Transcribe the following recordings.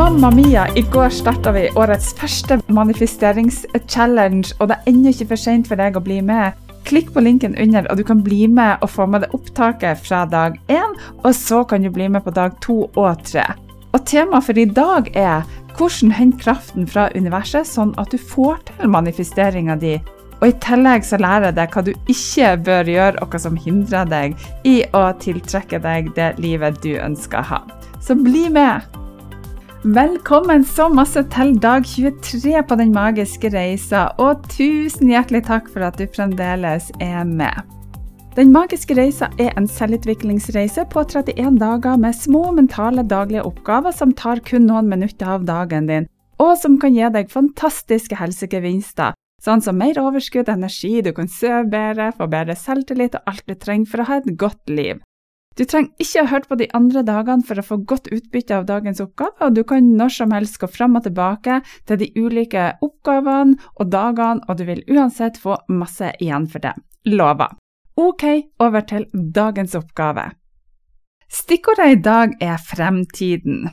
Mamma mia, i går starta vi årets første manifesterings-challenge, og det er ennå ikke for seint for deg å bli med. Klikk på linken under, og du kan bli med og få med deg opptaket fra dag én, og så kan du bli med på dag to og tre. Og temaet for i dag er hvordan hente kraften fra universet, sånn at du får til manifesteringa di. Og i tillegg så lærer jeg deg hva du ikke bør gjøre, og hva som hindrer deg i å tiltrekke deg det livet du ønsker å ha. Så bli med! Velkommen så masse til dag 23 på Den magiske reisa, og tusen hjertelig takk for at du fremdeles er med. Den magiske reisa er en selvutviklingsreise på 31 dager med små mentale daglige oppgaver som tar kun noen minutter av dagen din, og som kan gi deg fantastiske helsegevinster, sånn som mer overskudd, energi, du kan sove bedre, få bedre selvtillit og alt du trenger for å ha et godt liv. Du trenger ikke å høre på de andre dagene for å få godt utbytte av dagens oppgave, og du kan når som helst gå fram og tilbake til de ulike oppgavene og dagene, og du vil uansett få masse igjen for det. Lover. Ok, over til dagens oppgave. Stikkordet i dag er fremtiden.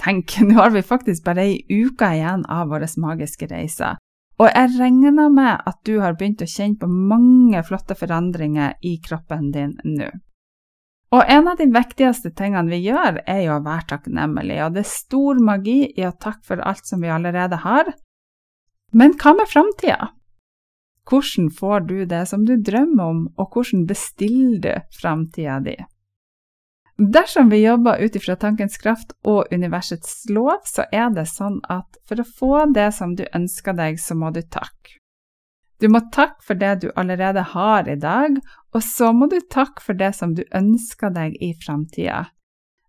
Tenk, nå har vi faktisk bare ei uke igjen av vår magiske reise. Og jeg regner med at du har begynt å kjenne på mange flotte forandringer i kroppen din nå. Og en av de viktigste tingene vi gjør, er jo å være takknemlig, og det er stor magi i å takke for alt som vi allerede har. Men hva med framtida? Hvordan får du det som du drømmer om, og hvordan bestiller du framtida di? Dersom vi jobber ut ifra tankens kraft og universets lov, så er det sånn at for å få det som du ønsker deg, så må du takke. Du må takke for det du allerede har i dag, og så må du takke for det som du ønsker deg i framtida.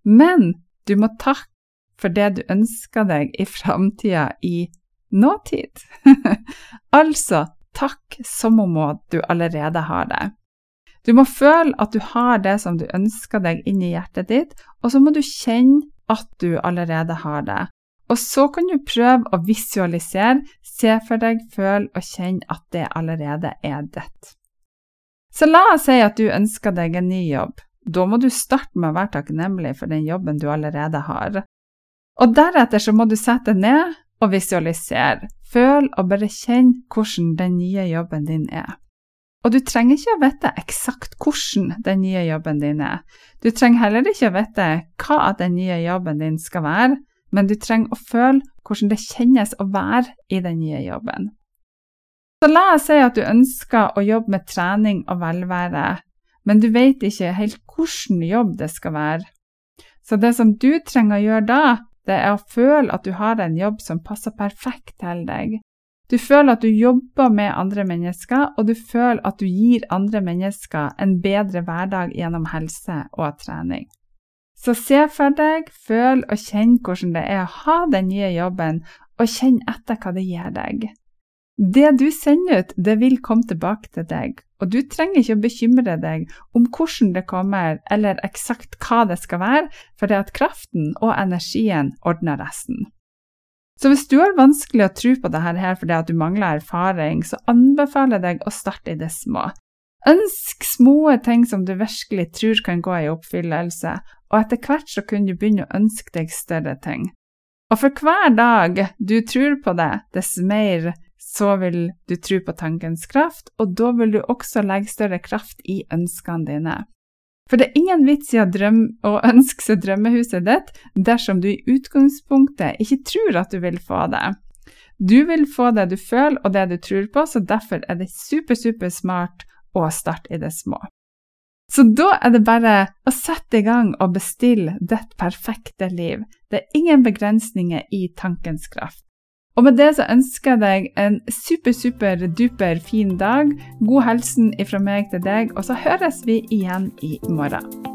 Men du må takke for det du ønsker deg i framtida i nåtid. altså takk som om du allerede har det. Du må føle at du har det som du ønsker deg inni hjertet ditt, og så må du kjenne at du allerede har det. Og så kan du prøve å visualisere, se for deg, føl og kjenn at det allerede er ditt. Så la oss si at du ønsker deg en ny jobb. Da må du starte med å være takknemlig for den jobben du allerede har. Og deretter så må du sette deg ned og visualisere. Føl og bare kjenn hvordan den nye jobben din er. Og du trenger ikke å vite eksakt hvordan den nye jobben din er. Du trenger heller ikke å vite hva den nye jobben din skal være, men du trenger å føle hvordan det kjennes å være i den nye jobben. Så la oss si at du ønsker å jobbe med trening og velvære, men du vet ikke helt hvilken jobb det skal være. Så det som du trenger å gjøre da, det er å føle at du har en jobb som passer perfekt til deg. Du føler at du jobber med andre mennesker, og du føler at du gir andre mennesker en bedre hverdag gjennom helse og trening. Så se for deg, føl og kjenn hvordan det er å ha den nye jobben, og kjenn etter hva det gir deg. Det du sender ut, det vil komme tilbake til deg, og du trenger ikke å bekymre deg om hvordan det kommer, eller eksakt hva det skal være, for det at kraften og energien ordner resten. Så hvis du har vanskelig å tro på dette her fordi at du mangler erfaring, så anbefaler jeg deg å starte i det små. Ønsk små ting som du virkelig tror kan gå i oppfyllelse, og etter hvert så kunne du begynne å ønske deg større ting. Og for hver dag du tror på det, dess mer så vil du tro på tankens kraft, og da vil du også legge større kraft i ønskene dine. For det er ingen vits i å, drømme, å ønske seg drømmehuset ditt dersom du i utgangspunktet ikke tror at du vil få det. Du vil få det du føler og det du tror på, så derfor er det super, super smart å starte i det små. Så da er det bare å sette i gang og bestille ditt perfekte liv. Det er ingen begrensninger i tankens kraft. Og med det så ønsker jeg deg en super, super duper fin dag. God helsen ifra meg til deg, og så høres vi igjen i morgen.